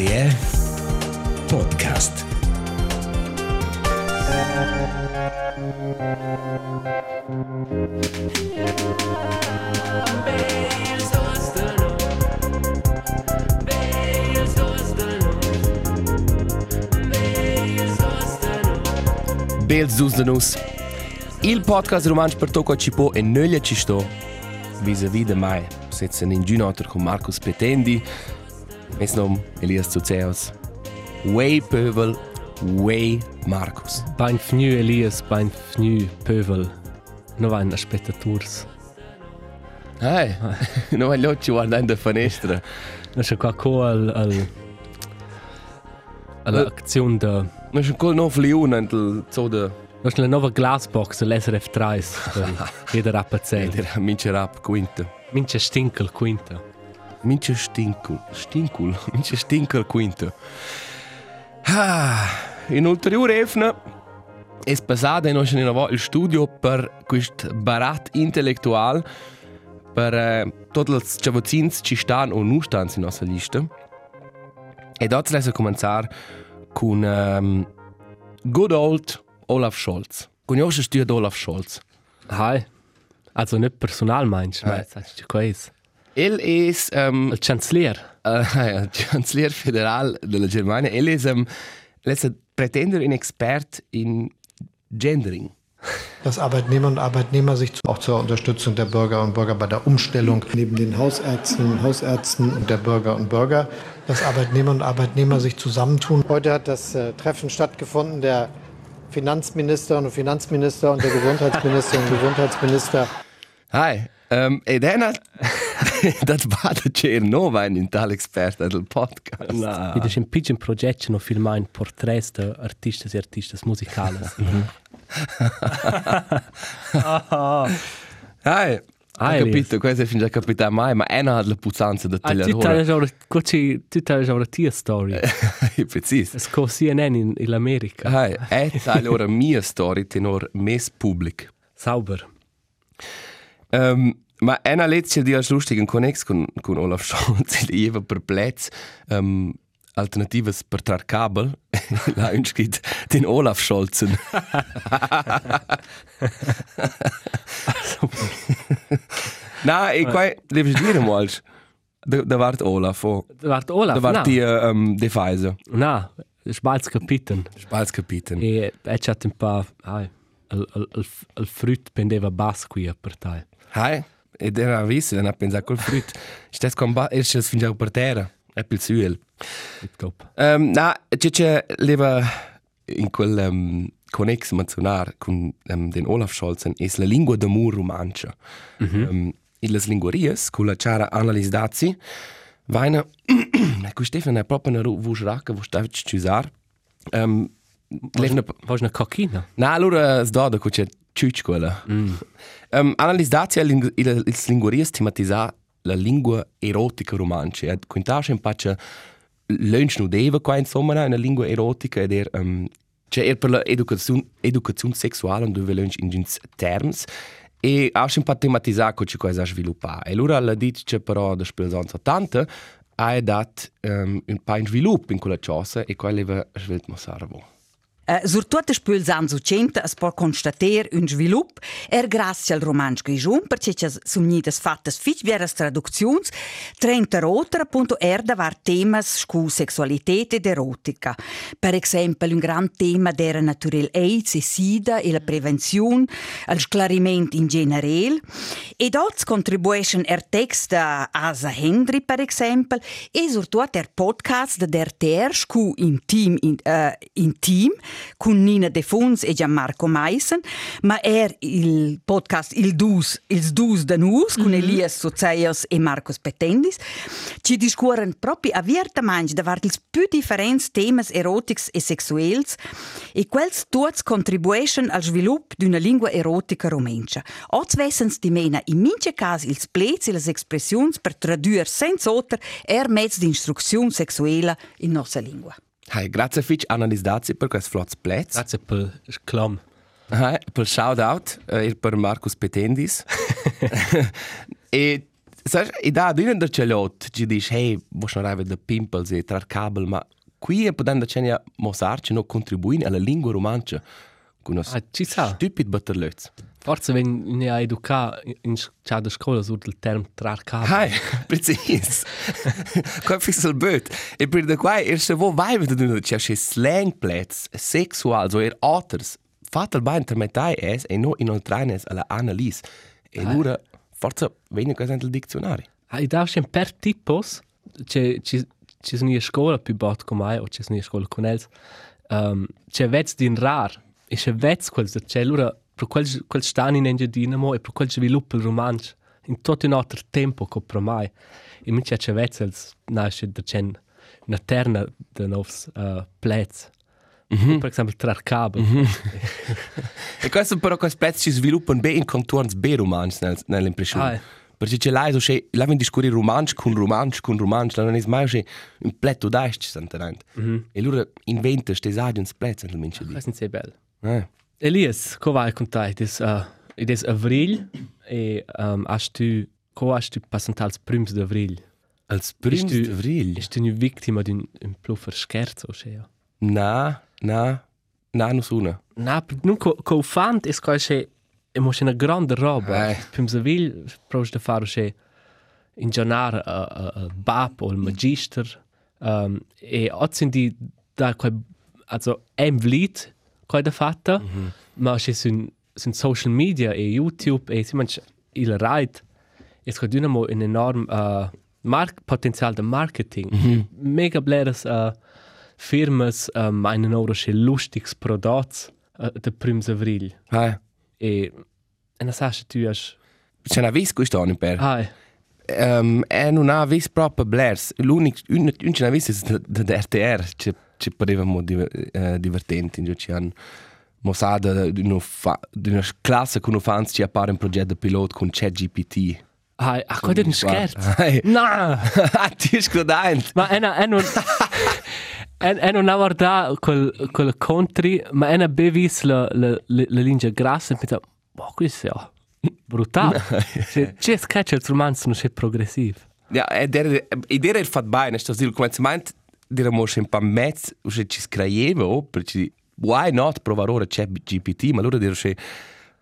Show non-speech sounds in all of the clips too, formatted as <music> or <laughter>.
RTR Podcast. Bels Zuzdanus. Il podcast romanč per to, ci può e nöglia ci sto. Vis-a-vis de mai. Senza ninguno altro con Marcus Petendi. Mes nom Elias Zuzeus. Way Pövel. Way Marcus. Bienvenue Elias, bienvenue Pövel. Non vai in spettators. Hey, non voglio ci guardare da finestra. Non c'è qua co al al all'azione da Non c'è ancora non fliuna in zo de... Non c'è la nuova glassbox l'SRF 3 jeder rappazzello. Era mince rap quinta. Mince stinkel quinta. Mince stincul. Stincul. <laughs> Mince stinkel quinta. Ah, in ulteriore efna è passata in nostra nuova il studio per questo barat intellettual per eh, tutti i chavozins ci stanno o non stanno in nostra lista. E dopo adesso cominciare con um, good old Olaf Scholz. Conosci studio Olaf Scholz? Hi. Also nicht personal meinst, Hi. ma sagst du quasi. Er ist ähm, Il Chancelier. äh, <laughs> ja, Kanzler Federal della Germania. Er ist, ähm, er ist ein Pretender und Expert in Gendering. dass Arbeitnehmer und Arbeitnehmer sich zu- auch zur Unterstützung der Bürger und Bürger bei der Umstellung neben den Hausärztinnen und Hausärzten und der Bürger und Bürger, dass Arbeitnehmer und Arbeitnehmer sich zusammentun. Heute hat das äh, Treffen stattgefunden der Finanzministerinnen und Finanzminister und der Gesundheitsminister und Gesundheitsminister. Hi. Ähm, e dann hat das war der Cernova in tal Experte del Podcast. No. Ed è un piccolo progetto no filmare porträts di artisti e artisti musicali. <laughs> <laughs> Hi. Hi, Hai capito? Questo è fin già capitato mai, ma è una delle puzzanze da Ah, tu tagliare. hai ora quasi tu hai ora tia story. <laughs> Preciso. Es co CNN in, in America. Hi. È allora mia storia tenor mes public. Sauber. Um, ma ena letzte di als lustigen Connex con, con Olaf Scholz, il eva perplez um, alternativas per trar kabel, la unskrit den Olaf Scholzen. <laughs> Na, e qua devi dire molto. Da, da wart Olaf, oh. Wart Olaf. Da wart na. die um, Defeise. Na, sbalz capiten. Spalskapiten. E e c'ha un po' ai il il il il frut pendeva bas qui per te. Hai, ed era visto, non ha pensato col frutto. Stes con ba, e stes fin già per terra. È pil suel. Tip top. Um, na, c'è c'è leva in quel um, connex menzionar con um, den Olaf Scholzen es la lingua d'amor romancia. Mm -hmm. um, in las linguarias, con la cara analizzazi, vaina, <clears throat> ecco Stefan è proprio una vuce racca, vuce stavci ci usar. Um, levna, Was eine coquina? na, allora sdoda con c'è ciuc quella. Mm. Um, analizzazi il, il, il linguarias tematizza la lingua erotica romancia. E quintasce in pace lunch nu deva qua insomma una lingua erotica ed er um, cioè er per l'educazione educazione sessuale und dove lunch in gins terms e ha un po' tematizzato ci cosa sviluppa e allora la dice però da spil 80 ha dat um, un po' in sviluppo in quella cosa e qua leva svelt mo sarvo Uh, sur tutte le spule anni 80 es può constatare un sviluppo er grazie al romanzo grigion perché ci sono niente fatte fitch veras traduzioni trenta rotere appunto er davar temas scu sexualità ed erotica. Per esempio un gran tema era naturel AIDS e SIDA e la prevenzione al sclarimento in generale e dots contribuisce er text da Asa Hendry per esempio e soprattutto er podcast der ter scu in team in, uh, in team con Nina De Fons e Gianmarco Meissen, ma er il podcast Il Dus, ils Dus de Nus, con Elias Sozeios e Marcos Petendis, ci discuoren proprio aviertamente davart ils più differents temas erotics e sexuels e quels tuts contribuiscono al sviluppo d'una lingua erotica romencia. Oz vessens di mena in mince cas ils plets e las expressions per traduer senza otter er mezz d'instruzione sexuella in nostra lingua. Hai, grazie fitch analizzazi per questo flotz plez Grazie per clam. Hai, per shout out eh, per Marcus Petendis <laughs> e Sai, e da d'una da celot, ci dici, hey, vuoi non arrivare da pimples e trar kabel, ma qui è potendo c'è a mosarci no contribuire alla lingua romancia Ah, ci sa. stupid batterlöz. Forse wenn ne a educa in c'ha da scuola sul del term trar cabo. Hai, <laughs> precis. Qua fix il böt. E per da qua, er se vo vai vedo d'una c'è c'è slang plats, sexual, so er otters. Fatal ba intermetai es e no inoltranes alla analisi. E lura, forza, vegna cosa nel dizionario. Ah, da schon per tipos, c'è ci ci sono in scuola più bot come mai o ci sono in scuola con els. Um, c'è vez din rar. E c'è vez quel c'è lura per quel quel stan in engine dinamo e per quel sviluppo il romanzo in tutto un altro tempo che per mai. E mi c'è vez els nasce da c'è una terna de novs uh, plets. Mm -hmm. Per esempio trar cabo. Mm -hmm. E questo però questi pezzi si sviluppano bene in contorni ben romans nel, nell'impressione. Ah, Perché c'è là, so c'è, là viene discorrere romanzo con romanzo con romanzo, non è mai c'è un pletto d'asci, santarante. Mm -hmm. E allora inventa queste agents pezzi, nel mince di. Questo è bello. Eh. Elias, co vai con te? Des, uh, des avril e um, hast tu, co hast tu passant als prims d'avril? Als primo Ist du- di avril? Ist du eine Victima d'un un pluffer scherzo, oder? Na, na, na, non sono. Na, nun co, co fant es co che emo una grande roba. Eh. Prims d'avril pros de fare che in giornare a, a, a bab o il magister um, e ozzin di da quei also em vlit quei da fatta, mhm. ma che sun sun social media e YouTube e si manch il ride es ko dynamo in enorm uh, mark potenzial de marketing. Mhm. Mega bleres uh, firmas uh, meinen euro che lustigs prodats uh, der prims avril. Ah. E e na sasche tu as C'è una visco stonn per. Ah. Um, e non ha vis proprio blers. L'unico, un, un, un, un, un, un, un, ci parevamo diver, uh, divertenti, in ci hanno mostrata di una, fa, di una classe con un fans ci appare un progetto pilota con ChatGPT. ai <laughs> <laughs> a quei un scherz Hey. na Ti è scrodante. Ma è una, è non... <laughs> è, è non guarda quel, quel country, ma è una bevis la, la, la, la linea grassa e pensa, boh, questo è brutale. Cioè, c'è sketch il romanzo non è progressivo. Ja, e der, e der er fat bene, sto dire, come si meint, dire mo un po' mezzo, se ci scriveva, oh, perché why not provare ora c'è GPT, ma allora dire che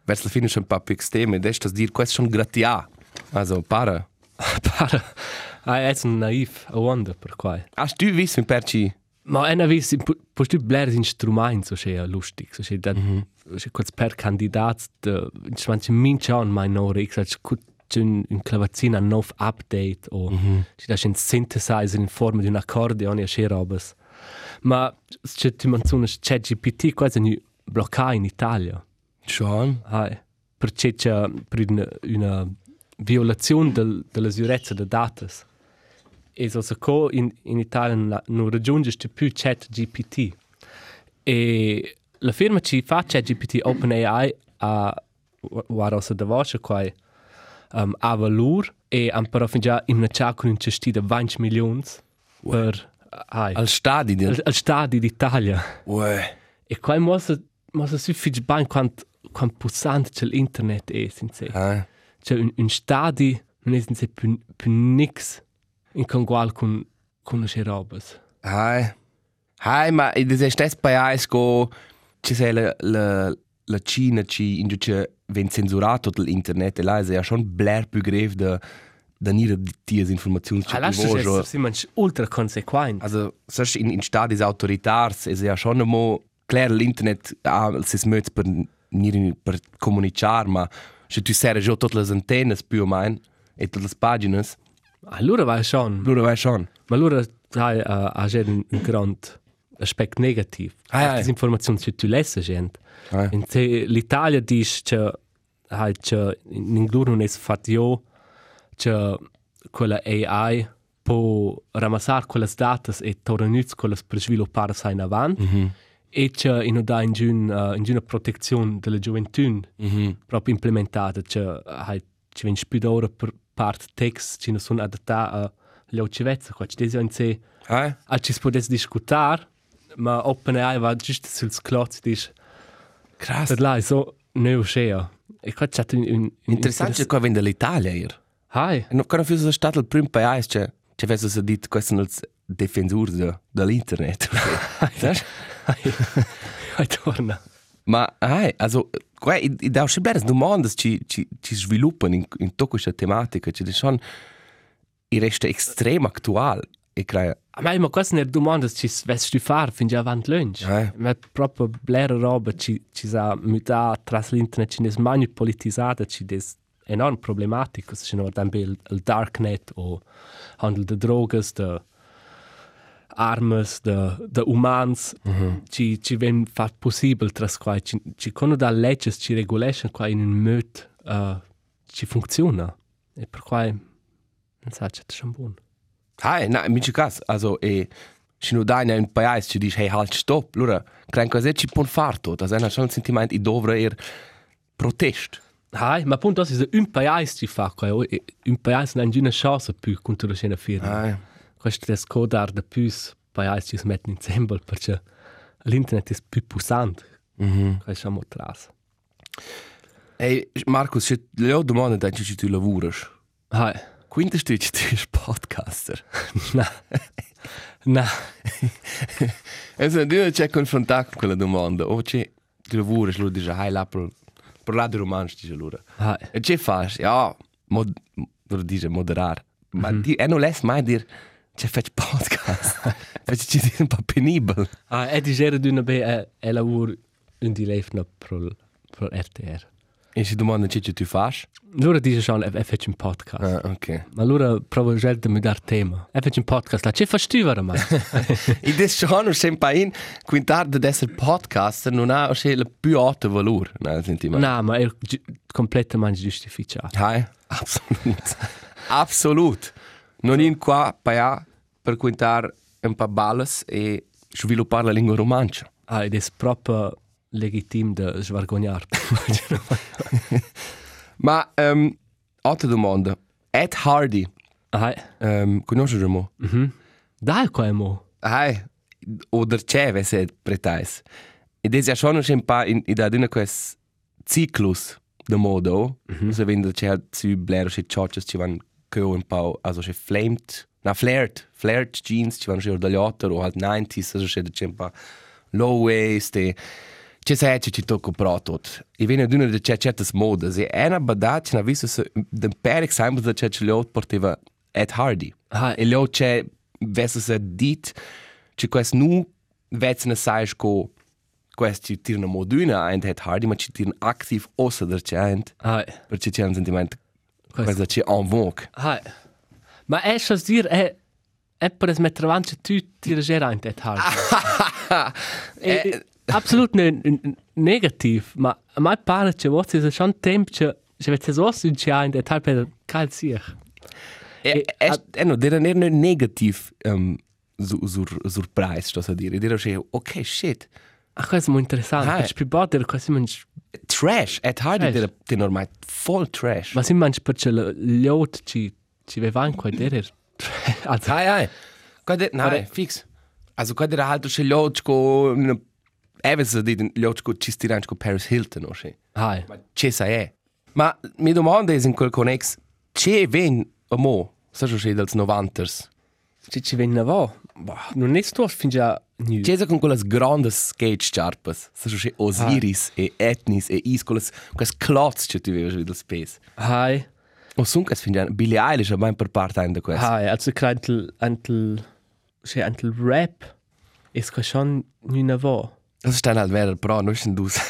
verso la fine c'è un po' più estremo, e sto dire, questo sono gratia. Also, para. <laughs> Para. Ah, è un naif, a wonder per qua. Hast du visto perci? Ma è una vis, puoi tu blare strumenti, so è lustig, so è da, so quels per candidat, de, ich meine, mince an mein nore, ich sag, c'è un, clavazin a nov update o ci da un synthesizer in forma di un accordeon e a robes. Ma c'è ti manzuna c'è GPT quasi ni bloccare in Italia. Schon. Hai. Perché c'è per una, una violazione del, della sicurezza dei dati. E so se co in, in Italia non raggiunge più chat GPT. E la firma ci fa chat GPT OpenAI a guarda se da voce qua um, a valur e am però fin già in una con un cestito 20 milioni per hai, Al stadi di... al, al stadio d'Italia. Uè. E qua mossa mossa si fich ban quant quant pussant c'è l'internet è senza. Eh. C'è un, un stadi non è senza più, più nix in congual con con le robes. Hai. Hai, ma e des estes bei ais go ci sei la la la Cina ci in che ven censurato dell'internet e là è ja schon blair più grave da da nire di ties informazioni ci Ah, lasst es si manch ultra consequent. Also, sonst in, in Stadis autoritars ist ja schon einmal klar, l'internet ha il ses möts per, nir- per comunicar, ma se tu serre già tutte le antennes più o meno e tutte le pagine, Allora vai schon. allora vai schon. Ma allora sai a a un, un grand aspect negativ. Ah, ja. Queste informazioni che tu lessi gente. Ah. In se l'Italia dice che hai che in ingloro non è fatto io che quella AI può ramassare quelle date e tornare quelle per sviluppare sai in avanti. Mm -hmm. E che in da in giun uh, in giuna protezione della gioventù mm -hmm. proprio implementata che hai ci viene più d'ora per part text ci non sono adattati a le ocevezze qua ci desi in se Ah, a ci si potesse discutere ma OpenAI va giusto sul sclotz dice krass. là so ne uscea e qua c'è un, un Interessant, che qua vende l'Italia hier. Hai. E non quando fosse stato il primo paese, cioè, ci avesse detto questi sono i difensori de, dell'internet. <laughs> Sai? Hai torna. Ma, ah, also, qua, i, i da schon belle domande ci, ci, ci sviluppano in, in tutta questa tematica, cioè, sono, i resta estrem attual. E credo, Ma ma questa è una domanda che ci svesti fare fin già avanti lunch. Eh. Ma proprio blera roba ci ci sa mutata tra l'internet ci è mani politizzata ci des enorm problematico se non dan il, il darknet o handel de drogas de armas de de umans mm -hmm. ci ci ven fat possibile tras qua ci ci cono da legges ci regulation qua in un möt uh, ci funziona e per qua non sa c'è schon buon ah, na, in minci caso, also, e, se non dai in un paese ci dici, hey, halt, stop, allora, credo che ci può fare tutto, das è schon un sentimento, i dovre er protest. Hai, ma appunto ist un paese ci fa qua un paese non ha una chance più contro la scena firma. Ah, Questo è scodar de più paese ci si mettono insieme perché l'internet è più pulsante. mm -hmm. Questo è molto tras. Hey, Markus, se le ho domande da ci tu lavori. Hai. Quinta stütz tu es podcaster. <laughs> Na. Na. <laughs> Also, du c'è confrontato con quella domanda. O c'è tu lavori, lo dici, hai là per parlare di romanzi, dice allora. E c'è fai? Ja, mod, lo dice moderare. Ma mm -hmm. di, <laughs> e non lässt mai dir, c'è fai podcast. Perché ci dice un po' penibile. Ah, e di gera d'una be e, e lavoro un di lefna pro pro RTR. E domanda c'è tu fai? Allora dice schon e, fece un podcast. Ah, ok. Allora provo già di mi dar tema. E fece un podcast là. C'è fai tu ma? E adesso schon sempre in quintarda d'essere podcaster non ha il più alto valore, no, senti ma. Na, ma è completamente giustificato. Hai, absolut. absolut. Non in qua pa per quintar un po' balles e sviluppare la lingua romancia. Ah, ed è proprio legitim de svargognar. <laughs> Ma um, altra domanda. Ed Hardy, ah, um, conosci mo? mhm. Dai qua mo. Hai, oder c'è se pretais. Ed è schon un po' in in da una quest ciclus de modo. Mm -hmm. Se vende c'è zu blero c'è churches ci van che un po' also c'è flamed, na flared, flared jeans ci van c'è dagli otto o halt 90s, also c'è un po' low waist e c'è se c'è ci tocco pro tot. E viene d'una de c'è certas modas e una badat c'è na visto se den per esempio da c'è c'è porteva Ed Hardy. Ah, E leo c'è verso se dit c'è quest nu vezne sai co quest ci tirna moduna and Ed Hardy ma ci tirna activ ossa der c'è ah, perché c'è un sentimento Questo- questo c'è en vogue. ah. Ma è schon dir è è per es mettere avanti tu ti regera in te hard. <laughs> Eh, Absolut ne, ne, negativ, ma a mai pare che vos è schon tempo che che vet so in c'è in te hard per sich. E E- e no, der è negativ um, sur sur surprise, sto a dire. Dire che ok shit. Ach, questo è molto interessante. Ah, Perché più botte questo man Trash, Hardy Trash. der der ormai voll trash. ma si mangi perché l'ot ci ci veva in qua der. Also, Ai ai. Quando nein, fix. Also quando der halt schon Lotsko Evans di Lotsko ci stiranco Paris Hilton o che. hai. Ma c'è sai è. Ma mi domanda in quel connex c'è ven a mo, sa jo che dels 90s. Ci ci venna va. Boh, non è sto fin già nu. C'è con quelle grandi skate charpas, sa jo che Osiris e Etnis e is quelle quelle clots che tu vedes del space. Hai. O sun che fingiano Billie Eilish aber per parte in de questo. Hai, also krantel antel c'è antel rap. Es ko schon nu na Das ist dann halt wer pro, non sind dus.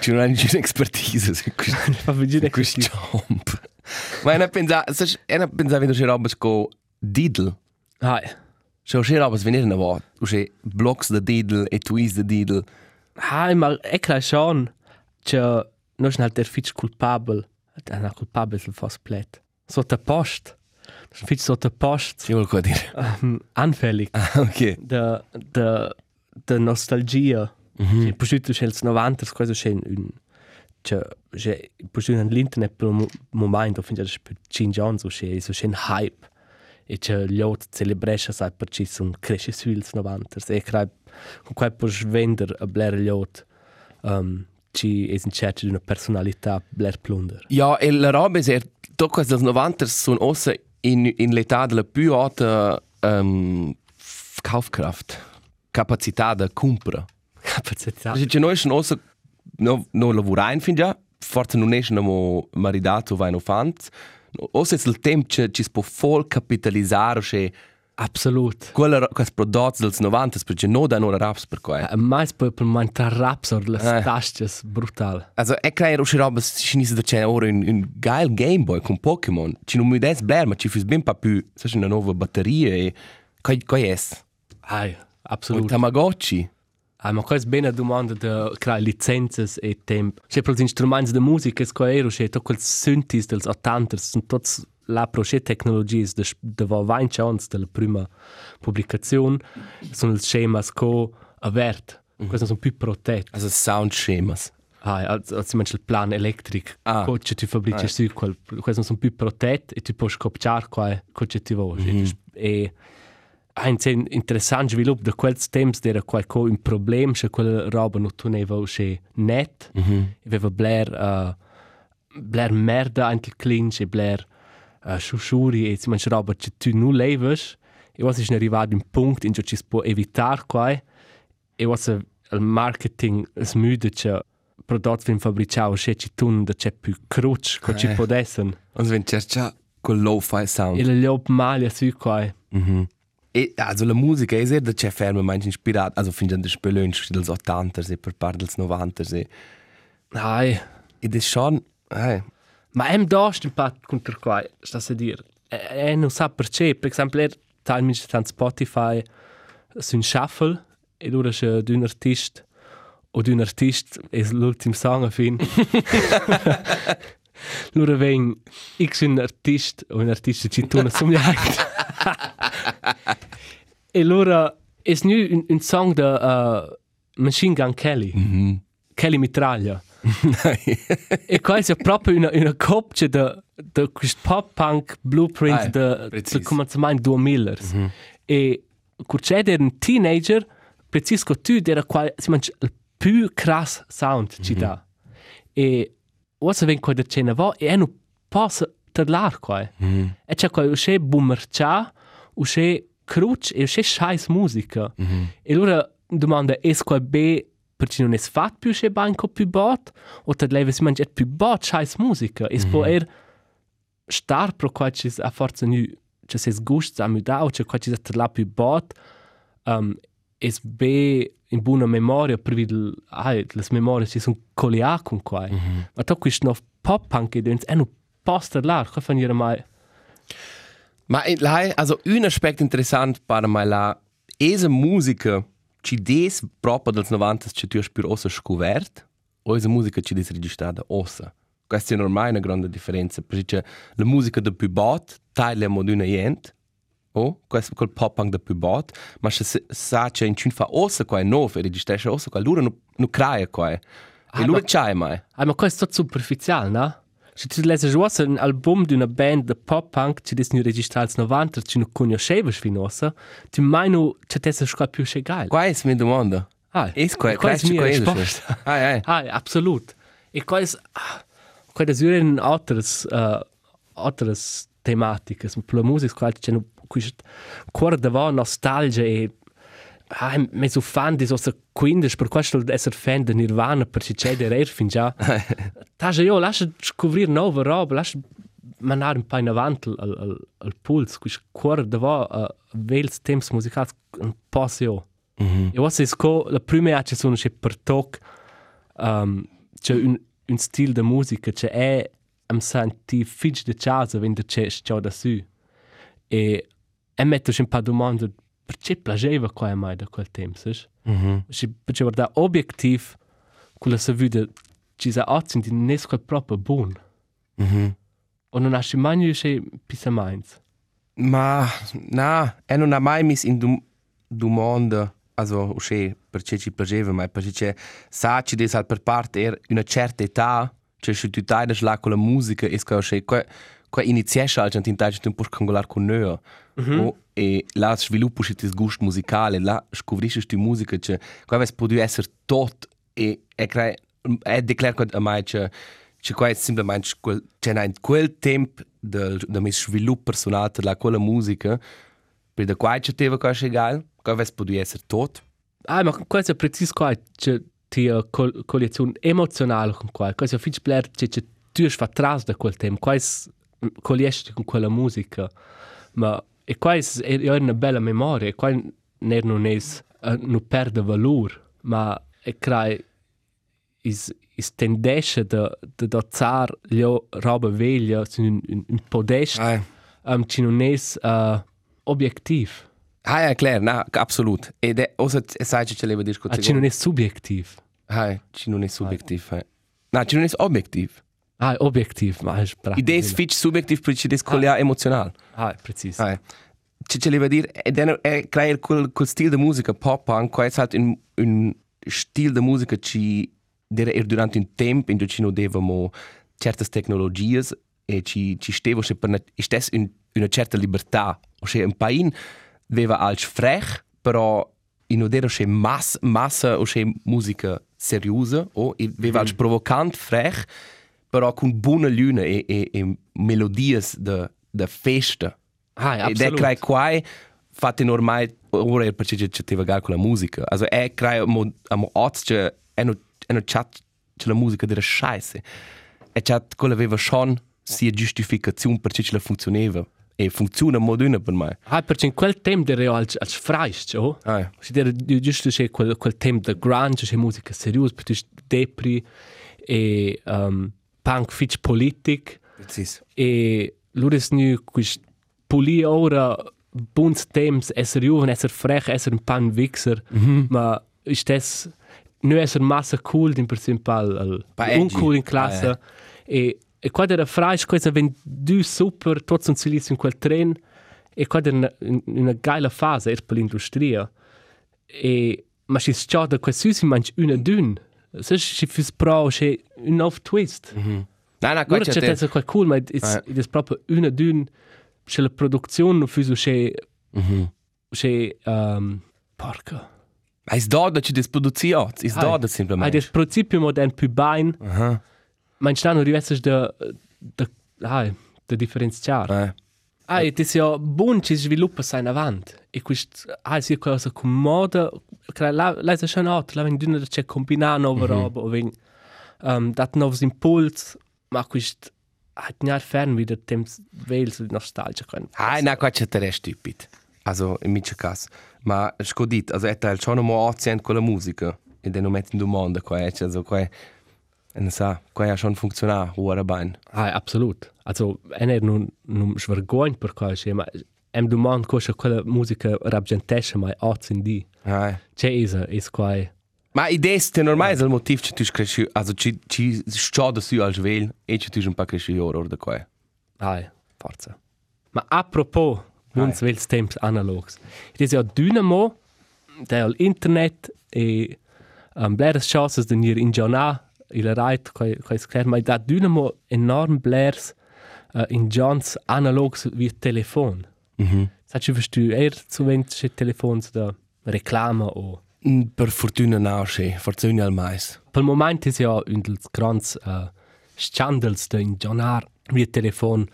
Ci non hai nessuna expertise questo. Fa vedere Questo jump. Ma è pensa, sai, è pensa vedo che roba sco Diddle. Hai. Schau che roba venire na va. U che blocks de Diddle e tweets de Diddle. Hai, ma è klar schon che non è halt der fitch culpabel. Der na culpabel sul fast plet. Sotto post. Fitch sotto post. Ci vuol qua dire. Um, anfällig. Ah, ok. de, de, de nostalgia. Mm. Pusciuto c'è il 90, cosa c'è un... Cioè, c'è pusciuto nell'internet per un mo- momento, fin già per 5 anni, so c'è so c'è hype. E c'è gli altri celebresce, sai, per ci sono cresce sui 90. E credo, con quel puoi vendere a blare gli altri, um, ci è in cerca di una personalità blare plunder. Ja, e la roba è to quasi dels 90 sono ossa in, in l'età della più alta um, Kaufkraft, capacità da compra. Capacità. Perché cioè, noi sono ossa, no, no lavoriamo fin già, forse non siamo maridato vai no fant, ossa è il tempo che ci può full capitalizzare, cioè, Absolut. quella, quei prodotti dels 90, perché non da non raps per quoi. Uh, mais poi per mantar raps or le Eh. tasches brutal. Also, kriege auch schon aber cinese da c'è ora un, un geil Game Boy con Pokémon. Ci non mi des blair, ma ci fis ben pa più, sai, una nuova batteria e coi coi es. Ai, absolut. Tamagotchi. Ah, ma questa è bene domanda di creare licenze e tempo. Cioè, per gli strumenti di musica, è quello che tutti quei synths dels 80 sono tutti la proche tecnologie de de va 20 anni della prima pubblicazione sono il schema co avert. Questi sono più protetti. Also Soundschemas. Ah, also, also il plan elettrico. Ah. Co che tu fabbrici Ah. su quel questi sono più protetti e tu puoi scopciare qua co che ti vuoi. E ha un sen interessante sviluppo da quel temps era qualco un problema se quella roba non teneva usce net. Mhm. Aveva blair uh, blair merda anche il clinch e blair uh, sciusciuri e si mangia roba che tu non leves. E was ist arrivato un punto in cui ci si può evitare qua e was il marketing smüde che prodotti fin fabbricao che ci tun da c'è più cruce che ci Eh. può essere. Und wenn cerca col lo-fi sound. E le liop maglia su qua. Mhm. E also la musica è da c'è ferma manch inspirata, also fin già da spelönch dels 80 e per par dels 90 e Ai, ed è schon, eh, ma em dost un pat contro qua, sta a dire. E, e non sa perché, per esempio, er talmente tan Spotify su un shuffle e ora c'è d'un artist o d'un artist è l'ultimo song a fin. <laughs> Lura ven x un artist o un artista ci tuna somigliante. e lura è nu un, un song da uh, Machine Gun Kelly. mhm. Kelly Mitraglia. e quasi è proprio una, una coppia da, da questo pop-punk blueprint Ah, da, da cominciamento 2000. Mm-hmm. E quando era un teenager, preciso tu era quasi il più crass sound ci dà. E ora ven quando c'è una vo e non posso parlare qua. Mhm. E c'è qua usce boomercia, usce cruce e usce scheiß musica. Mhm. E allora domanda, è qua be perché non è fatto più c'è banco più bot o te leve si mangia più bot scheiß musica. E può er star pro qua ci a forza nu ci se sgust a muda o c'è qua ci te la più bot um, es be in buona memoria per vid ai le memorie ci sono colia con qua. Ma to questo no pop punk ed è un poster là, qua fanno mai Ma in lai, also un aspekt interessant per me la esa musica ci des proprio dels 90 ci tu spür ossa scuvert o esa musica ci des registrata ossa. Questa è ormai una grande differenza, perché la musica da più bot taglia mod una jent, o questo col pop punk da più bot, ma se sa c'è in cin fa ossa qua no, e registra ossa qua, lura no no craia qua. E ma- c'hai mai. Ah, ma questo è superficiale, no? Se tu leggi giusto un album di una band di pop punk, ci dis nu registrati 90, ci non conoscevi finosa, tu mai nu c'è tessa scuola più che geil. Qua è mi domanda. Ah, Es qua, qua è questa mia è. risposta. Ah, eh. Ah, absolut. E qua è qua è in altres uh, altres tematiche, per la musica c'è nu questo cuore da nostalgia e Ah, me so fan di sosa 15 per questo essere fan di Nirvana perché c'è da rare fin già. <laughs> Taja io lascia scoprire nuova roba, lascia mandare un po' in avanti al, al, al puls, questo cuore da va a vels temps musicali un po' se io. E ora se sco la prima ci sono c'è per toc um, c'è un, un stile di musica che è am senti fig de casa quando c'è ciò da su. E e metto un po' domande perché piaceva qua mai da quel tempo, sai? Mhm. Si perché guarda obiettiv quella se vede ci sa ozzin di nesco proprio buon. Mhm. O non asci mai riusci pisa mainz. Ma na, e non ha mai mis in dum domanda, also usce perché ci piaceva, ma perché sa ci des al per parte er una certa età, cioè se tu dai da la con la musica es che usce qua qua iniziesce al gent in tag tu puoi congolar con noi. O e la sviluppo ci tis gust musicale, la scoprisci tu musica che qua ves può essere tot e e crea e declara a mai che c'è qua è semplicemente quel c'è in quel tempo del del mio sviluppo personale della quella musica per da qua c'è teva cosa egal che avesse potuto essere tot Ah, ma questo è preciso qua, c'è ti col collezione emozionale con qua. Questo è fitch blair, c'è c'è tu fa tras da quel tempo. Questo colliesci con quella musica. Ma e questo è, è una bella memoria, e qua non è uh, non perde valore, ma è crea is is tendesce da da dozzar le roba veglia su un, un, un podest ah um, ci non è uh, obiettiv. ah ja klar na absolut e de osa sai c'è leva Ah, discutere ci non è subjektiv. Ah ci non è subjektiv eh. na ci non è objektiv Ah, objektiv, ma è bravo. idee fitch subjektiv per ci descolia emozionale Ah, preciso. Ah, c'è c'è leva dire? E den è creare quel quel stile di musica pop punk qua è stato un un stile di musica ci dere er durante un tempo in cui ci non devamo certe tecnologie e ci ci stevo se per una stess un, una certa libertà o se un pain aveva als frech però in odero se mass massa o se musica seriosa o aveva als provocant frech però con buona luna e, e, e melodie da da festa. Ah, ja, ed è absolut. crai quai fate normai ora perché c'è c'è vagar con la musica. Also è crai mo amo oz c'è è no è no chat c'è la musica della scheiße e chat quella aveva schon sia giustificazione perché ce la funzionava e funziona moduna per me. Ah, perché in quel tempo era als, als freist, oh? ah Si era giusto c'è quel, quel tempo da grunge, c'è musica seriosa, perché depri e um, punk fitch politic. Precis e loro nu quist puli ora buns temps esser juven, esser frech, esser un pan vixer, ma istes nu esser massa cool din per esempio al, al Pa edgy. uncool in classe. Ah, e e quad era freisch cosa wenn du super tots un silis in quel tren e quad era una, una geila fase er per l'industria e ma si scia da quel susi manch una dün se si fis pro che un off twist. Nein nein Ora qua c'è c'è penso quel cool, ma è Ah. è proprio una d'un. C'è la produzione non fuso c'è Mhm. c'è um, porca. ma is da da ci des produzione is da da Hai del semplicemente principio modern più bain, aha ma in stanno rivesses da da ah, da differenziare. ah Ah, e è ja buon ci sviluppa sai in avanti. E questo ah, sia cosa comoda, che la la è schon out, la wenn dünner c'è combinare nuove robe o wenn um, dat nuovi impuls, ma questo hat nicht fern wieder dem Wales nostalgia können. Ah, na, qua c'è te stupid. Also, in mio caso. Ma, scodit, also, è tal schon mo accent con la musica. E de non metti in domanda qua, eh, also, qua, non sa, qua ha schon funzionato, ora bene. Ah, absolut. Also, einer nun nun schvergogn per qualche, ma em dumand cosa quella musica rabgentesce mai oz in di. Ah, C'è isa, is quai. ma idee ste normale, il motivo che tu cresci, also, ci, ci scioda su al svel, e ci tu un po' cresci ora, ora da qua. Ai, forza. Ma apropos, uns wels temps analogs. It is ja Dynamo, der al internet e um, bleres chances de nir in giornà, il right, quai, quai scler, ma da Dynamo enorm bleres uh, in Johns analogs wie telefon. Mhm. Sagst du, wirst du eher zu wenn c'è telefons da Reklame o... Mm, Per fortuna no, sì, fortuna al mais. Per moment is ja un dels grands uh, schandals da in giornar wie telefon.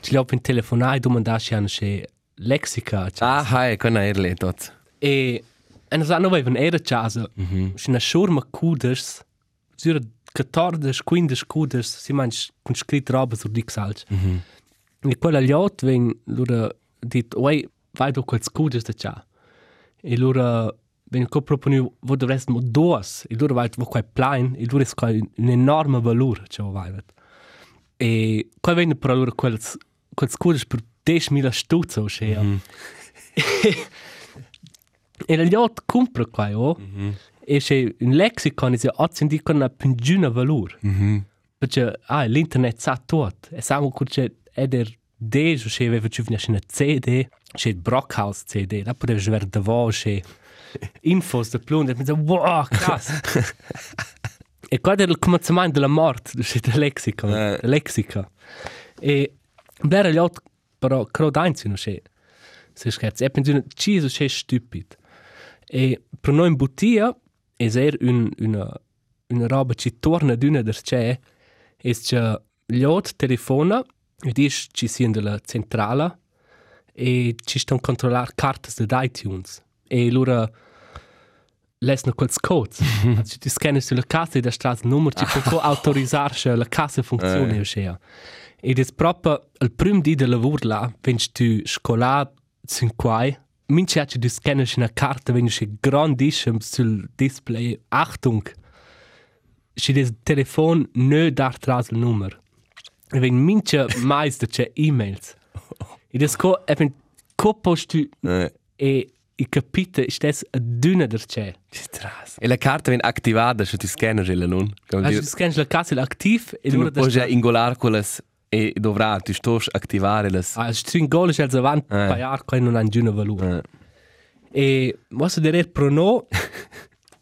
Ci liop in telefonai domandasci an c'è lexica. cioè. Ah, hai, con aerle, tot. E en sa no vevan era casa. Mhm. C'è una schurma cuders. Zura 14, 15 cuders. Si manch con scritto roba sur di xalch. Mhm. E quella gli ot ven lura dit, oi, vai do quels cuders da cia. E lura ven co proponiu, vo dovrest mo dos. E lura vai vo quai plain. E lura es quai un enorme valor, cio vai vet. E quai ven per lura quels, quels cuders per 10.000 stuzzo, cio. Mhm. E la yacht compra qua, oh. Mhm. E c'è un lexicon, e oggi indica una pingina valore. Mhm. Perché, ah, l'internet sa tutto. E siamo che c'è eder D, c'è aveva giù una CD, c'è il Brockhaus CD, là potevi vedere da voi, c'è infos da plun, e mi dice, wow, krass. <laughs> e qua era il cominciamento della morte, c'è il lexicon, Eh. il lexica. E bler gli altri, però, credo eins, non c'è. Se scherzi, e penso, ci c'è stupid. E per noi in bottiglia es er un, una, una roba che torna d'una d'erce, es che l'od telefona, e dis ci sien de la centrala, e ci stan controllar cartas de iTunes. E lura lesna quels codes. <laughs> Ci ti scanner sulla casa e da strat numero ci può autorizzar che la casa funziona e eh. scea. Ed è proprio il primo di del lavoro là, quando tu scola 5 Min Chatsch, du scannst eine Karte, wenn du grandissem sul Display, Achtung, si das Telefon nö dar tras il Nummer. Wenn mincha meister c'è E-Mails. E das co, eben, co postu e i capite stes a dünne der c'è. Tras. E la carta vien activada, se ti scanner il non. Ah, se scanner la carta il aktiv, e lura das. Poi già ingolar quelles e dovrà tu sto attivare le. Ah, stringole c'è avant Eh. paiar qua non han giuna valore. Eh. E posso dire pro no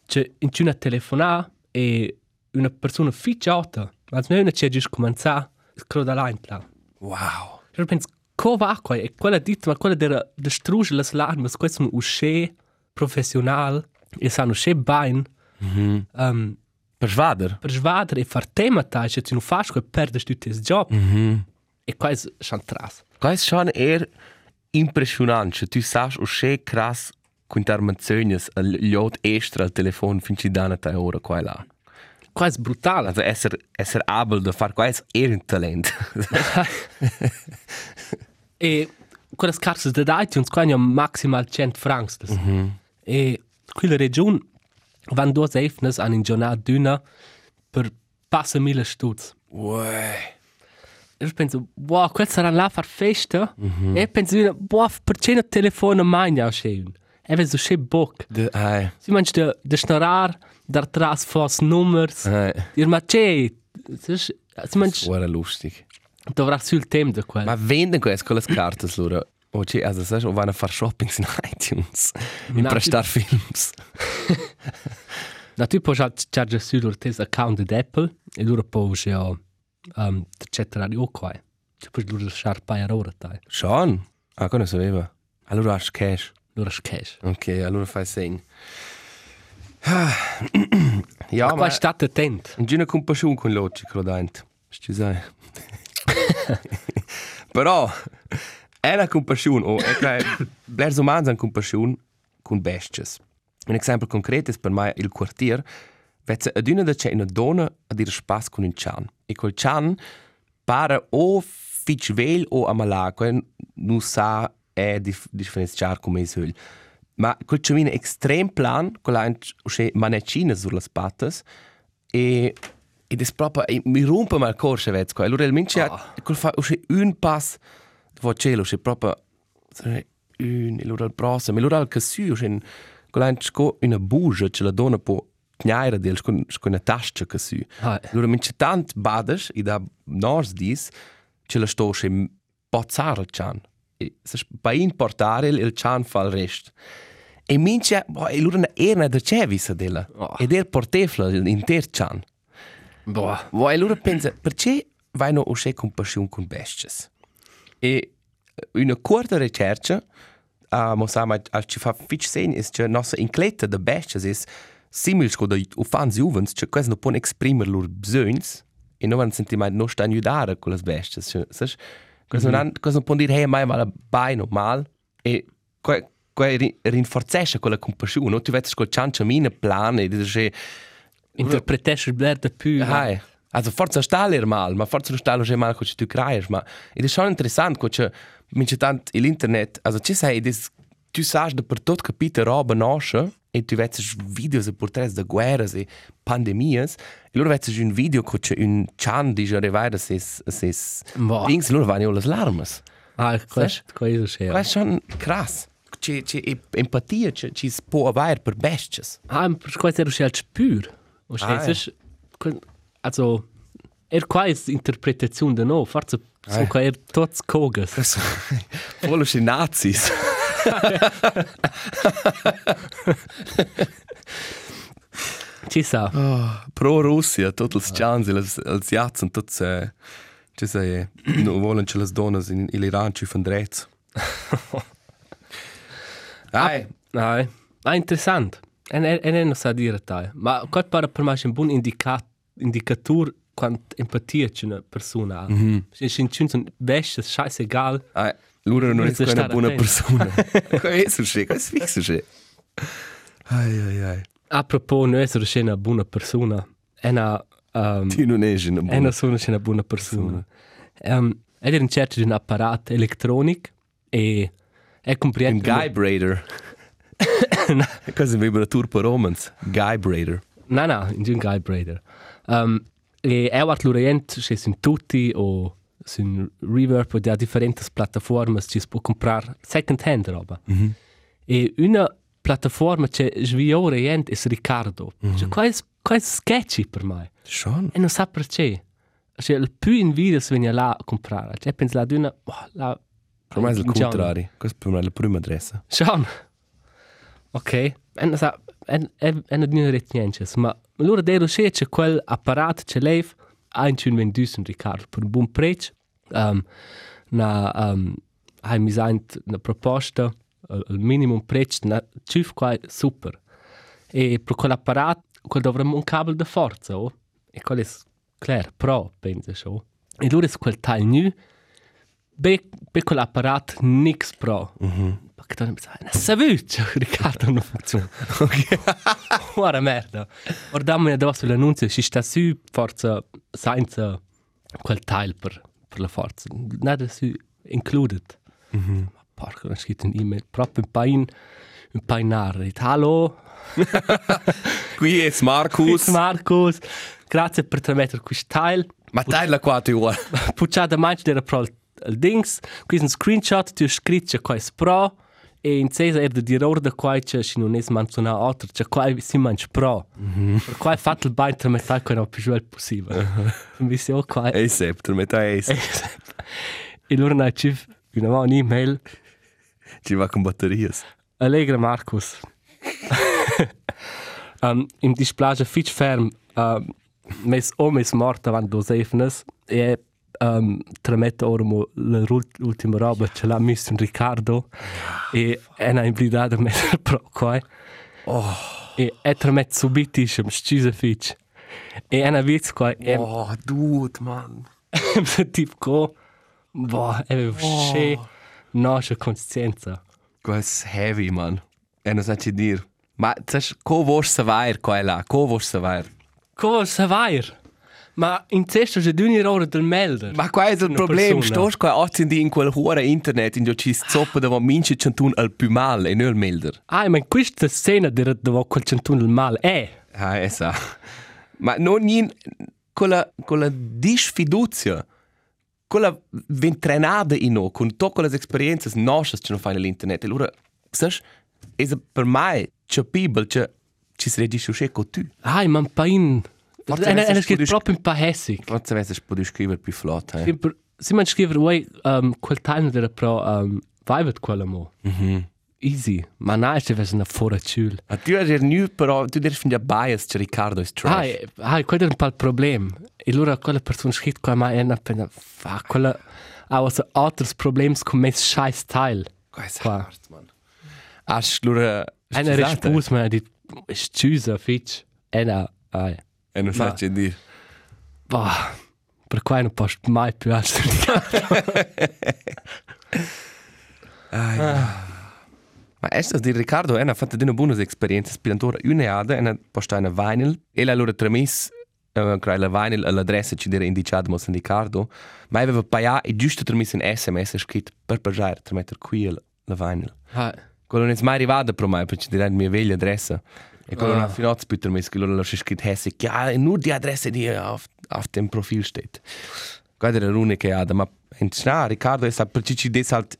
c'è in una telefonata e una persona ficciata. Ma non è una c'è giusto cominciare, scroda là in là. Wow. Io penso, come va qua? E quella ditta, ma quella der distrugge le armi, questo è un usce professionale, e sanno usce bene, um, Per svader. per svadere e far tema tai, se tu non fai, che perdi tutti il job. E qua è chantras. Quais schon eher impressionant, se tu sai o che krass con intervenzioni al lot extra al telefono fin ci danno te ora qua e là. Qua è brutale. Also esser esser able da far quais eher un talent. <laughs> E quelle scarse di iTunes, qua hanno maximal 100 francs. Mm -hmm. E quella regione vanno due efnes an in giornata d'una per passa mille stutz. Uè. Io penso, wow, quel sarà là a far festa. Mm -hmm. E penso, wow, perché non telefono mai ne schön? E vedo so bock. De ai. Si manch de, de schnarar, dar tras fos nummers. Ai. Ir ma c'è, si manch, Ora lustig. dovrà sul tem de quel. Ma venden quais con le carte lura. O che also sai o vanno a far shopping in <laughs> iTunes. In Na, prestar films. <laughs> Na tu puoi già charge su lor tes account di Apple e loro puoi già um, c'ettera di qua. Tu puoi loro lasciare paia ora tai. Schon. Ah, come sapeva. Allora hast cash. Loro cash. Ok, allora fai segno. ja, Qua state attent. Non c'è una compassione con logico, dente. Ci sai. <laughs> Però è una compassione, o è che gli umani hanno compassione con bestie. Un esempio concreto è per me il quartier. Vedi, ad una c'è una donna a dire spazio con un cian. E quel cian pare o fitch vel o amalaco, non sa è dif differenziare come è Ma quel ciamino estrem plan, quella è manecina sulle patas, e ed è proprio e mi rompe mal corse vez qua allora il mince oh. col fa usce un pass vo cielo usce proprio un allora il prossimo allora il cassu usce con un sco una bugia ce la dona po knaira del con con una tasca cassu Ah. allora mince tant badas i da nors dis ce la sto usce pozzar il chan e se pa importare il chan fa il rest e mince boh, e allora era da cevis della Oh. ed er portefla inter chan Boah. Voi allora pensa, perché vai no usce compassione con bestie? E una corta ricerca, a uh, mosama al ci fa fitch sen, is che nostra incletta de besties is simil sco de ufans juvens, che quasi no pon exprimer lor bsöns, e no van sentiment no sta aiutare con las besties, che, sas? Quasi mm -hmm. non, quasi non pon dir, hey, mai mal bai normal, e qua, qua rinforzesce quella compassione, no? Tu vedi col cianciamine plan, e dici, Interpretesce il bler de più. Hai. Also forza staler mal, ma forza non stalo mal co tu creies, ma ed è schon interessant co che mince tant l'internet, also ci sai des tu sai de per tot capite roba nasce e tu vedi videos e porträts de guerras e pandemias, e loro vedi un video co che un chan di già revada ses ses Boah. Dings loro vanno las larmas. Ah, questo, questo c'è. Qua è schon krass. Ci ci empatia ci ci può avere per besties. Ah, per questo scel spür. Und Ah, also, er quasi Interpretation de no, forse so Ah. che er tots cogas. Volle sche Nazis. Ci sa. pro Russia, tutti i cianzi, i jazzen, tutti eh, ci sai, non vogliono che le donne in, in Iran ci fanno dritto. Ai, Nein. Ah, interessant. En en en sa dire tai. Ma qual para per me un buon indicat indicator quant empatia c'è una persona ha. Mm -hmm. C'è un vesce, scheiß egal. Ah, loro non <laughs> <laughs> è una buona persona. Questo è, questo è fisso. Ai ai ai. A propos, non essere c'è una buona persona. È una... Um, Tu non è una è buona una sono una buona persona. Um, ed è in certo di un apparato elettronico e è compreso... Un Guy. Cosa mi una tour per romans? Guy Brader. No, no, un guy brader. Um, e è un l'orient, c'è su tutti o su Reverb o da differenti piattaforme ci si può comprare second hand roba. Mm -hmm. E una piattaforma c'è svio orient è Riccardo. Mm -hmm. Cioè, qua è, qua è sketchy per me. Schon? E non sa perché. Cioè, il più in video si viene là a comprare. Cioè, penso la d'una... Oh, la... Per me è il contrario. Questa è la prima adressa. Sean. Ok. E non sa... E non dico niente, ma allora devo dire che quel apparato che lei ha in un venduto, Riccardo, per un buon prezzo. Um, na, um, hai mi sent una proposta, il minimum prezzo, na, ciuf qua super. E per quell'apparato, quel dovremmo un cavo di forza, oh? E quello è, chiaro, pro, penso, so. E allora quel taglio be quell'apparato nix pro. Perché tu mi sai, una savuccia, Riccardo, non funziona. Ok. <laughs> Guarda merda. Guardiamo addosso l'annunzio, ci sta su, forza, senza quel taglio per, per la forza. Nada su, included. Ma porca, ho scritto un'email, proprio un pain, un painare. Dico, Hallo, <laughs> Qui è Marcus. Marcus, grazie per trasmettere questo taglio. Ma dai la qua tu. <laughs> Pucciata manch dera pro il, il dings, qui un screenshot, tu scritto qua pro, e in cesa er de dir orde qua che si non es manzona altro, che qua si manch pro. Mm -hmm. Per qua è fatto il bain tra metà che non più giù possibile. Mi si o qua. Ehi Sepp, tu metti ehi Sepp. E allora na ci una un'email Ci va con batterie. Allegra Marcus. um, Im displage fitch ferm um, mes o mes morta van dos efnes e um, tramette ormo l'ultima roba ce l'ha messo un Riccardo e è una imblidata a mettere pro qua Oh, <laughs> e è tramette scise fitch e è una vizz qua e oh, dude, man. tipo co boh è sce nostra coscienza Questo è heavy, man. E non sai che dire. Ma co vuoi sapere qua e là? Co vuoi sapere? Come savoir? Ma in testa c'è un'ora del melder. Ma qua è il problema. Sto qua oggi in quel huore internet in cui ci zoppa da mince centun al più male e non il melder. Ah, ma in questa scena di dove quel centuno il male è. Ah, esa. Ma non in quella quella disfiduzia. Quella ventrenada in no, con tutte le esperienze nostre che non fanno all'internet. E allora, sai, è per me capibile che ci si reagisce uscire con tu. Ah, ma un po' E ne scritto scusi- proprio un po' hessig. Forse avessi potuto scrivere più flott. Eh? Si man scrivere, uai, um, quel time era pro, um, vai vet quella mo. Mhm. Easy. Ma na, è stessa una fora ciul. Ma tu hai nu però, tu devi finire bias che Riccardo è Ah, trash. e- ah, quello era un po' il problema. E allora quella persona scritta qua, ma è una pena, fa, quella... Ha also altri problemi con me scheiß Teil. È Qua. hard, man. Hast du. Eine Response, man, die ist tschüss, fitch. Eine, ah, E non sai che dire. boah, per qua non posso mai più essere Ma estas di Riccardo è una fatta di una buona esperienza spillantora uneada e una posta una vinyl e la loro tramis uh, la vinyl all'adressa ci dire indicata mo Riccardo ma aveva paia e giusto tramis in SMS scritto per pagare tra mettere qui la, la vinyl. Ah, quello non è mai arrivato per me perché ci direi la mia vecchia adressa e quello Ah. non ha finito più tramis che loro l'ho scritto hesse che ah, nur die adresse die auf, auf dem Profil steht Guarda la l'unica che ha ma in sna Riccardo è stato perché ci des halt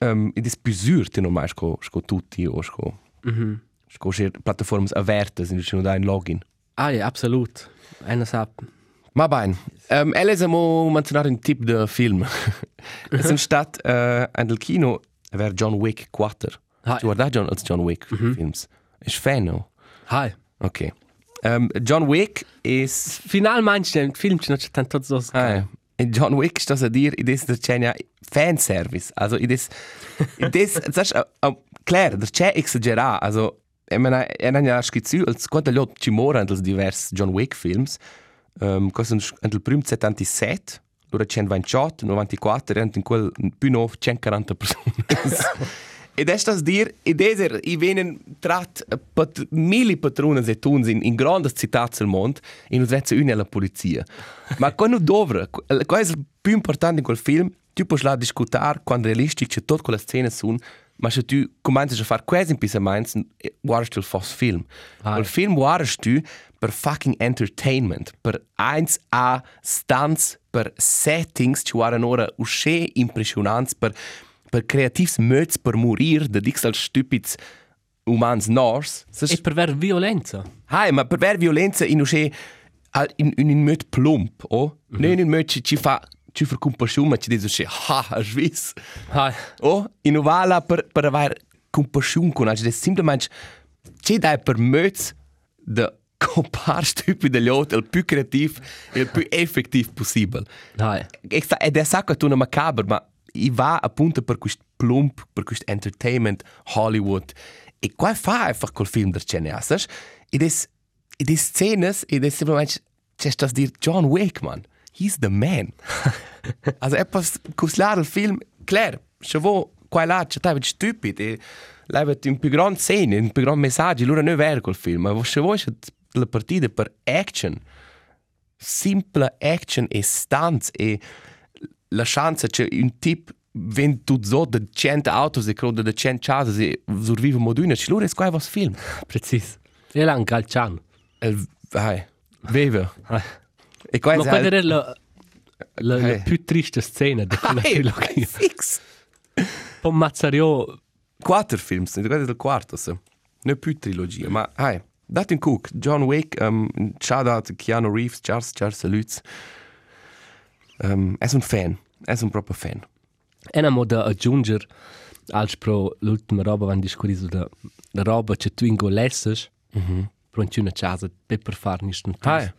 um, ed è più surte normale sco sco tutti o sco mhm. sco sche piattaforme aperte in cui non dai un login ah ja, absolut. Einer sagt, ma bene um, elles amo menzionare un tip de film <laughs> es ist stat uh, an del kino aver John Wick 4 Ah. tu guarda John als John Wick films ist fan no hi. okay um, John Wick is Final manche im Film non c'è tanto so. Ah, in John Wick sta a dir, ides der Cenia fanservice. Also ides ides das uh, klar, der c'è exagera, also ich meine, er hat ja schizü als quanto lot ci moran dels divers John Wick films. um, cosa nel prim 77, loro 128, 94, erano in quel più no 140 persone. <laughs> <laughs> Ed è stas dir, ed è i venen trat pat mili patrones e tuns in, in grandes citats del mond in us vezza una alla polizia. Ma quando dovra, qua è il più importante in quel film, tu puoi la discutar quando realistisch c'è tutte quelle scene sun, ma se tu cominci a fare quasi in pisa mainz, guardas tu il fos film. Ah. Il film guardas tu per fucking entertainment, per 1A stunts, per settings, ci guardan ora usce impressionants, per per creativs möts per morir de dix als stupids umans nors. E per ver violenza. Hai, ma per ver violenza in usce in in in möt plump, o? Mm -hmm. Ne in möt ci fa ci fa compassion, ma ci dice usce ha, a swiss. Hai. O in uvala per per aver compassion con, also das simplement ci dai per möts de compar stupide gli altri, il più creativ e il più effettiv possibile. Hai. Ed è sacca tu una macabre, ma i va appunto per questo plump, per questo entertainment Hollywood. E qua fa einfach col film der sai? Ed è ed è scenes, ed è semplicemente c'è stas dir John Wick, man. He's the man. <laughs> also è pas cuslar il film, klar, se vo qua là c'è tai stupid e levet un più grand scene, un più grand messaggio, lura non è vero quel film, ma se vuoi la partita per action, simple action e stunts e la chance che un tip wenn so de 100 autos e croda de 100 chasas e survive moduna, ci lura è qua was film. <laughs> Precis. E là un calciano. El vai. Veve. <laughs> E qua Ma è quella la, la, la Eh. più triste scena di quella <laughs> trilogia. fix. Poi Mazzario, Quattro films, questo è il quarto, se. Non più trilogia, ma hai. Date un cook, John Wick, um, shout out Keanu Reeves, Charles, Charles Lutz. Um, è un fan, è un proprio fan. e una da aggiungere als pro l'ultima roba van discorriso da la roba che tu ingolesses mm -hmm. pro in una casa per per far nicht un tas.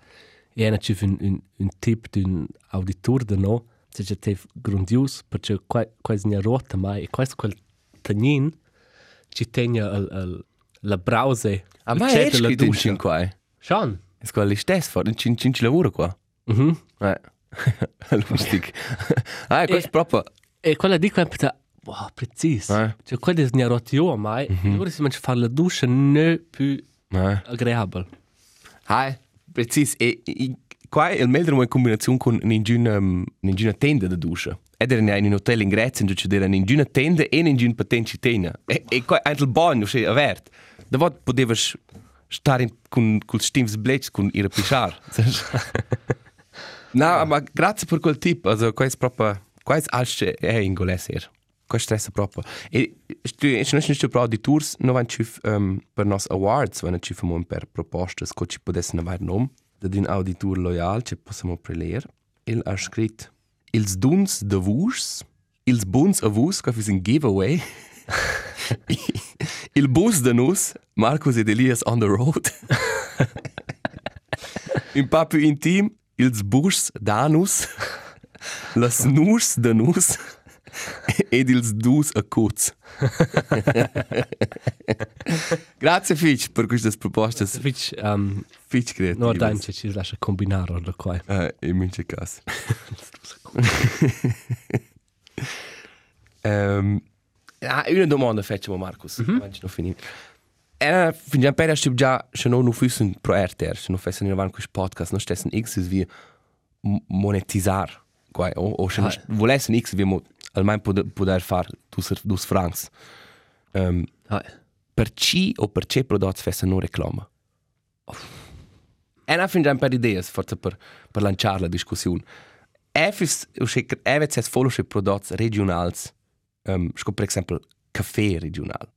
E una ci un, un, un tip d'un auditor de no, se c'è te grandios, perché qua qua è rota mai e questo quel tagnin ci tegna al, al, la brause. Ah, il ma chat è della scritto in duscia. eh? Sean. È quello lì stesso, in cinque cinque lavoro qua. Mhm. Eh. <laughs> Lustig. ah, questo è proprio... E quella di qua è wow, precis. Eh. Cioè, quella è rota io mai. Ora si mangia fare la doccia non più Eh. agreeabile. Ah, precis. E, e qua il meglio in combinazione con ninguna, ninguna tenda da duscia. Ed era in un hotel in in cui c'era ninguna tenda e ninguna patente tenda. E, e qua anche il bagno, cioè, avert. Da volta potevi stare in, con, con stims blitz, con ir a pisciare. <laughs> <laughs> no, ma grazie per quel tip. Also, qua è proprio... Qua è alce è ingolese hier. Qua stressa proprio. E stu, e non c'è proprio di tours, non vanno ci um, per nos awards, vanno ci famo per proposte, che ci potessero avere nome. Da un auditor loyal ci possiamo prelere. Il ha scritto Ils duns de vus, ils buns a vus, che è un giveaway. <laughs> Il bus de nus, Marcus ed Elias on the road. <laughs> Un pa più intim, ils bus danus, <laughs> las nus de nus <laughs> ed ils dus a cuz. <laughs> Grazie Fitch per queste proposte Fitch, um, Fitch creative. no, dai, ci ci lascia combinare da qua. Eh, in mince caso. um, ah, una domanda facciamo Marcus, mm -hmm. non finito. Era fin per sto già se non fussen pro RTR, se non fessen in avanti questo podcast, non stessen X wie monetizar, qua o o se non volessen X wie mo almeno poter poter far dus dus francs. Um, Ah, per ci o per ce prodotti fessen non reclama? E non fin già per idee, forse per, per lanciare la discussione. Efis, evet es follow prodotti regionali, um, sco per esempio caffè regionale.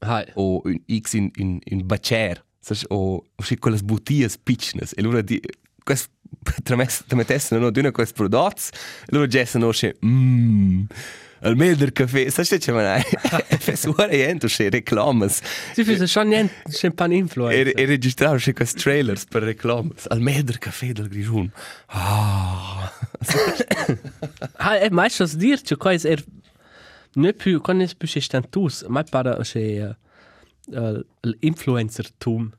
Ah, o un X in, in, in bacer, saš, o, o še quelle bottiglie piccines, e allora di, quest, <laughs> tramettessero no, d'una questi prodotti, e allora gessano še, mmm, al meglio del caffè, saš, c'è ma fes <laughs> ora ento še reclamas, Si fisse schon niente, schon pan e, influencer. e registrare še questi trailers per reclamas, al meglio del caffè del Grigion. Ah, <laughs> Ah, e mai schon dir, cioè qua è er ne più, qua ne più stantus, mai para c'è uh, l'influencer tum,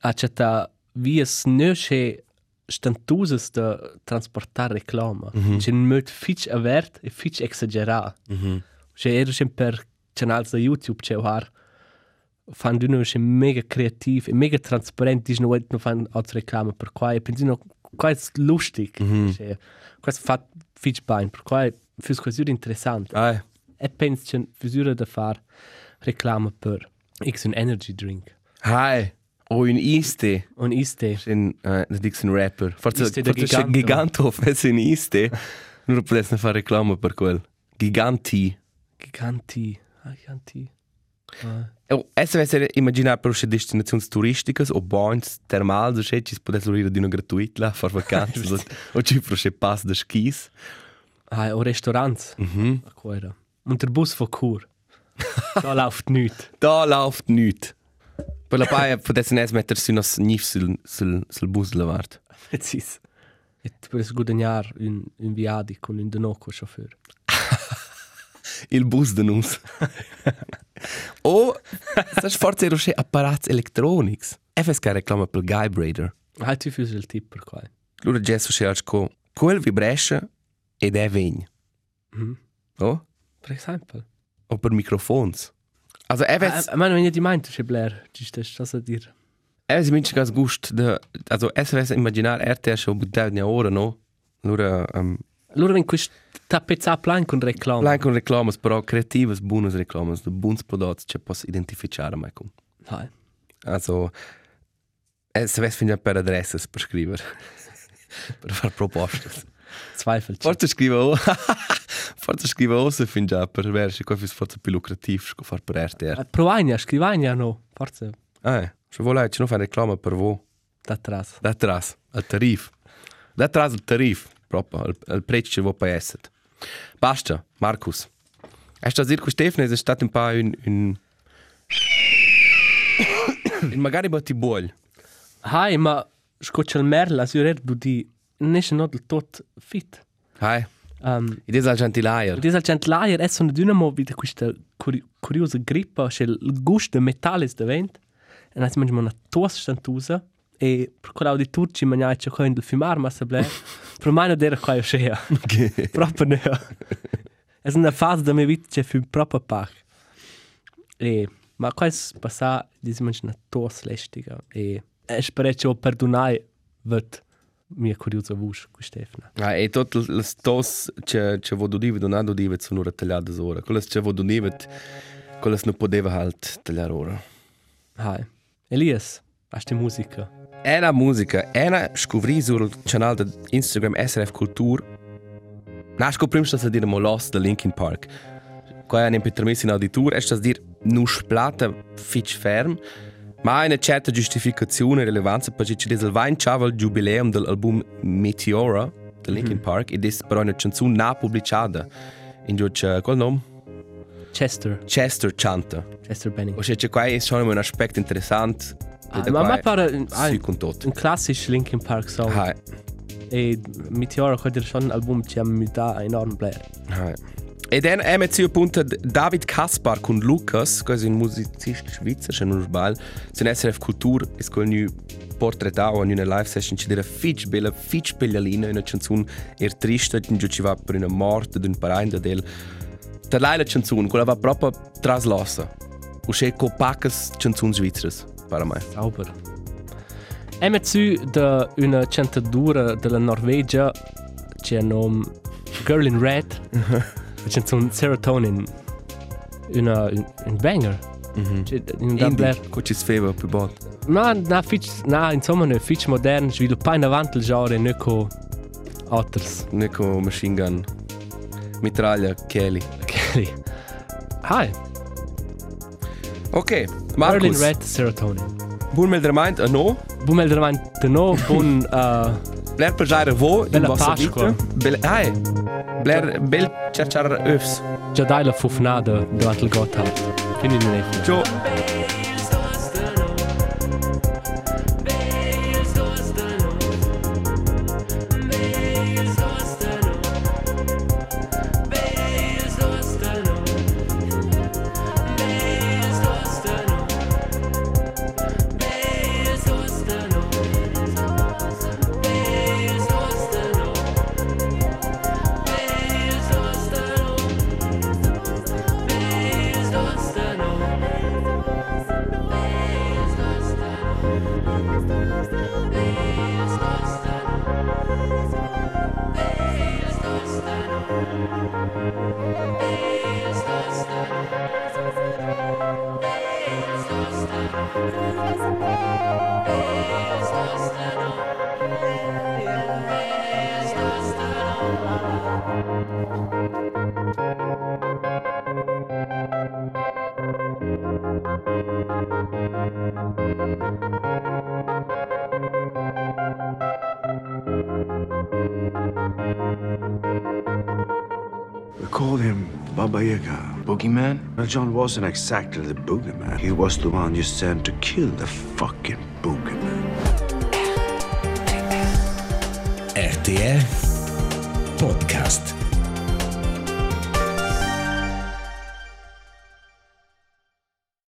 a c'è ta vies ne c'è stantusas de transportar reclama. Mm -hmm. Un mod fitch avert e fitch exagerar. Mm -hmm. C'è era sempre per canali da YouTube c'è har fan d'uno c'è mega creativ e mega transparent dis no no fan altre reclama per qua e pensi no qua è lustig. Mm -hmm. C'è questo fa fitch bain per qua fürs quasi interessant. Ah, E pensi c'è fusura da far reclama per X un energy drink. hi. O un iste. Und iste. In, uh, das dic un rapper. Forse, Iste c'è Giganto. Giganto, <laughs> fesse un iste. Non potesse fare reclama per quel. Giganti. Giganti. Ah, Giganti. Ah. Oh, essa vesse immaginar per uscire destinazioni turistiche o bons termali, o c'è ci potesse lorire di una gratuita, far vacanze, <laughs> o, o ci per uscire pass de skis. Ah, o Restaurants. Mhm. A Quera. Und der Bus von Chur. da <laughs> läuft nichts. Da läuft nichts. Per la paia potesse ne mettersi unos nif sul, sul, sul bus lavart. Precis. Et per guadagnare un, un viadi con un denoco chauffeur. <laughs> Il bus de nus. o, sas forse ero c'è apparati electronics. E fes che reclama per Guibrader. Ah, tu fus il tip per qua. Lura gesso c'è alco, quel vibresce ed è vegn. Mhm. Oh? Per esempio. O per microfons. Also, er weiß, Ah, man, wenn ihr die meint, ist Blair. Das ist das a dir. er weiß minst ganz gust de, also, es weiß imaginar RTL schon buttato ne ora, no? Lura, um, Allora, wenn quest tappezza plan con reclama. Lang con reclamas, però creativas, buonas reclamas, de buons prodotti che posso identificare mai con. Nein. Also, eh, se ves finire per adresses per scrivere. <laughs> per fare proposte. Zweifelt. Forse <laughs> scrivo o... forse scrivo o se fin già per avere se questo forse più lucrativo che fare per RTR. Provagna, scrivagna, no. Forse Eh, se vuole ci non fare reclama per voi. da atrás. Da atrás, al tarif. Da atrás al tarif, proprio, al, al prezzo che vuoi per essere. Basta, Markus. Hast du das Irko Stefan, es stato un po' un... un... <coughs> magari batti buol. Hai, ma scoccia il merla, si rer du di è non del tot fit. Hai, Um, ed es al gentileier. Ed es al gent laier es una dynamo vita questa curi curiosa grippa, c'è il gusto metallo da vent. E noi mangiamo una tos stantusa e per quello di turci mangiare c'è quello del fumar, ma se ble. <laughs> Per me non era qua io scea. <laughs> Proprio no. <laughs> Es una fase da mia vita c'è fu proprio pac. E ma qua è passà di si mangia una tos lestica e e spero che perdonare vet mia curiosa voce con Stefano. Ah, e tot le stos che che vo dodive non dodive sono ora tagliate ora. Quelle che vo dodive quelle non poteva halt tagliare ora. Hai. Elias, hast du musica? Era musica, era scopri sul canale di Instagram SRF Kultur. Nasco prima sta a dire mo Lost da Linkin Park. Qua è un permesso in auditur, è sta a dire non splata fitch ferm, ma ha una certa giustificazione e rilevanza perché ci dice il 20 il jubileum dell'album Meteora da Linkin Park ed è però una canzone non pubblicata. In giù c'è quel nome? Chester. Chester canta. Chester Benning. O c'è qua è solo un aspetto interessante. Ah, ma ma pare Sì, ein, con tutto. un classisch Linkin Park song. Hai. E Meteora hat dir schon ein Album ci mi da enorm blair. Hai. E dann haben wir zu appunto David Kaspar con Lucas, questo è un musicista svizzero, se non sbaglio. Su SRF Kultur è quello che portrettato in una live session ci dire fitch bella, fitch bellalina, una canzone er triste, in cui ci va per una morte di un parente del. Da lei la canzone, quella va proprio traslassa. O c'è copacas canzoni svizzere, per me. Sauber. Emma zu da una cantadura della Norvegia c'è il nome Girl in Red. <laughs> C'è un serotonin. Una un, banger. C'è un da blair. Indie, co ci sfeva più bot. Ma na fitch na insomma ne fitch modern, sviluppa in avanti il genre ne co otters. Neko machine gun. Mitraglia, Kelly. Okay. Hi. Ok, in Markus. Red serotonin. Buon meldrement a no. Bun mel davanti no bun <laughs> uh, Bler per giare vo in Bella vostra Pasqua. vita. Bel, Bler bel cercar öfs. già dai la fufnada davanti il Gotthard. Quindi non è Boogeyman? Well, John wasn't exactly the boogeyman. He was the one you sent to kill the fucking boogeyman. RTR Podcast.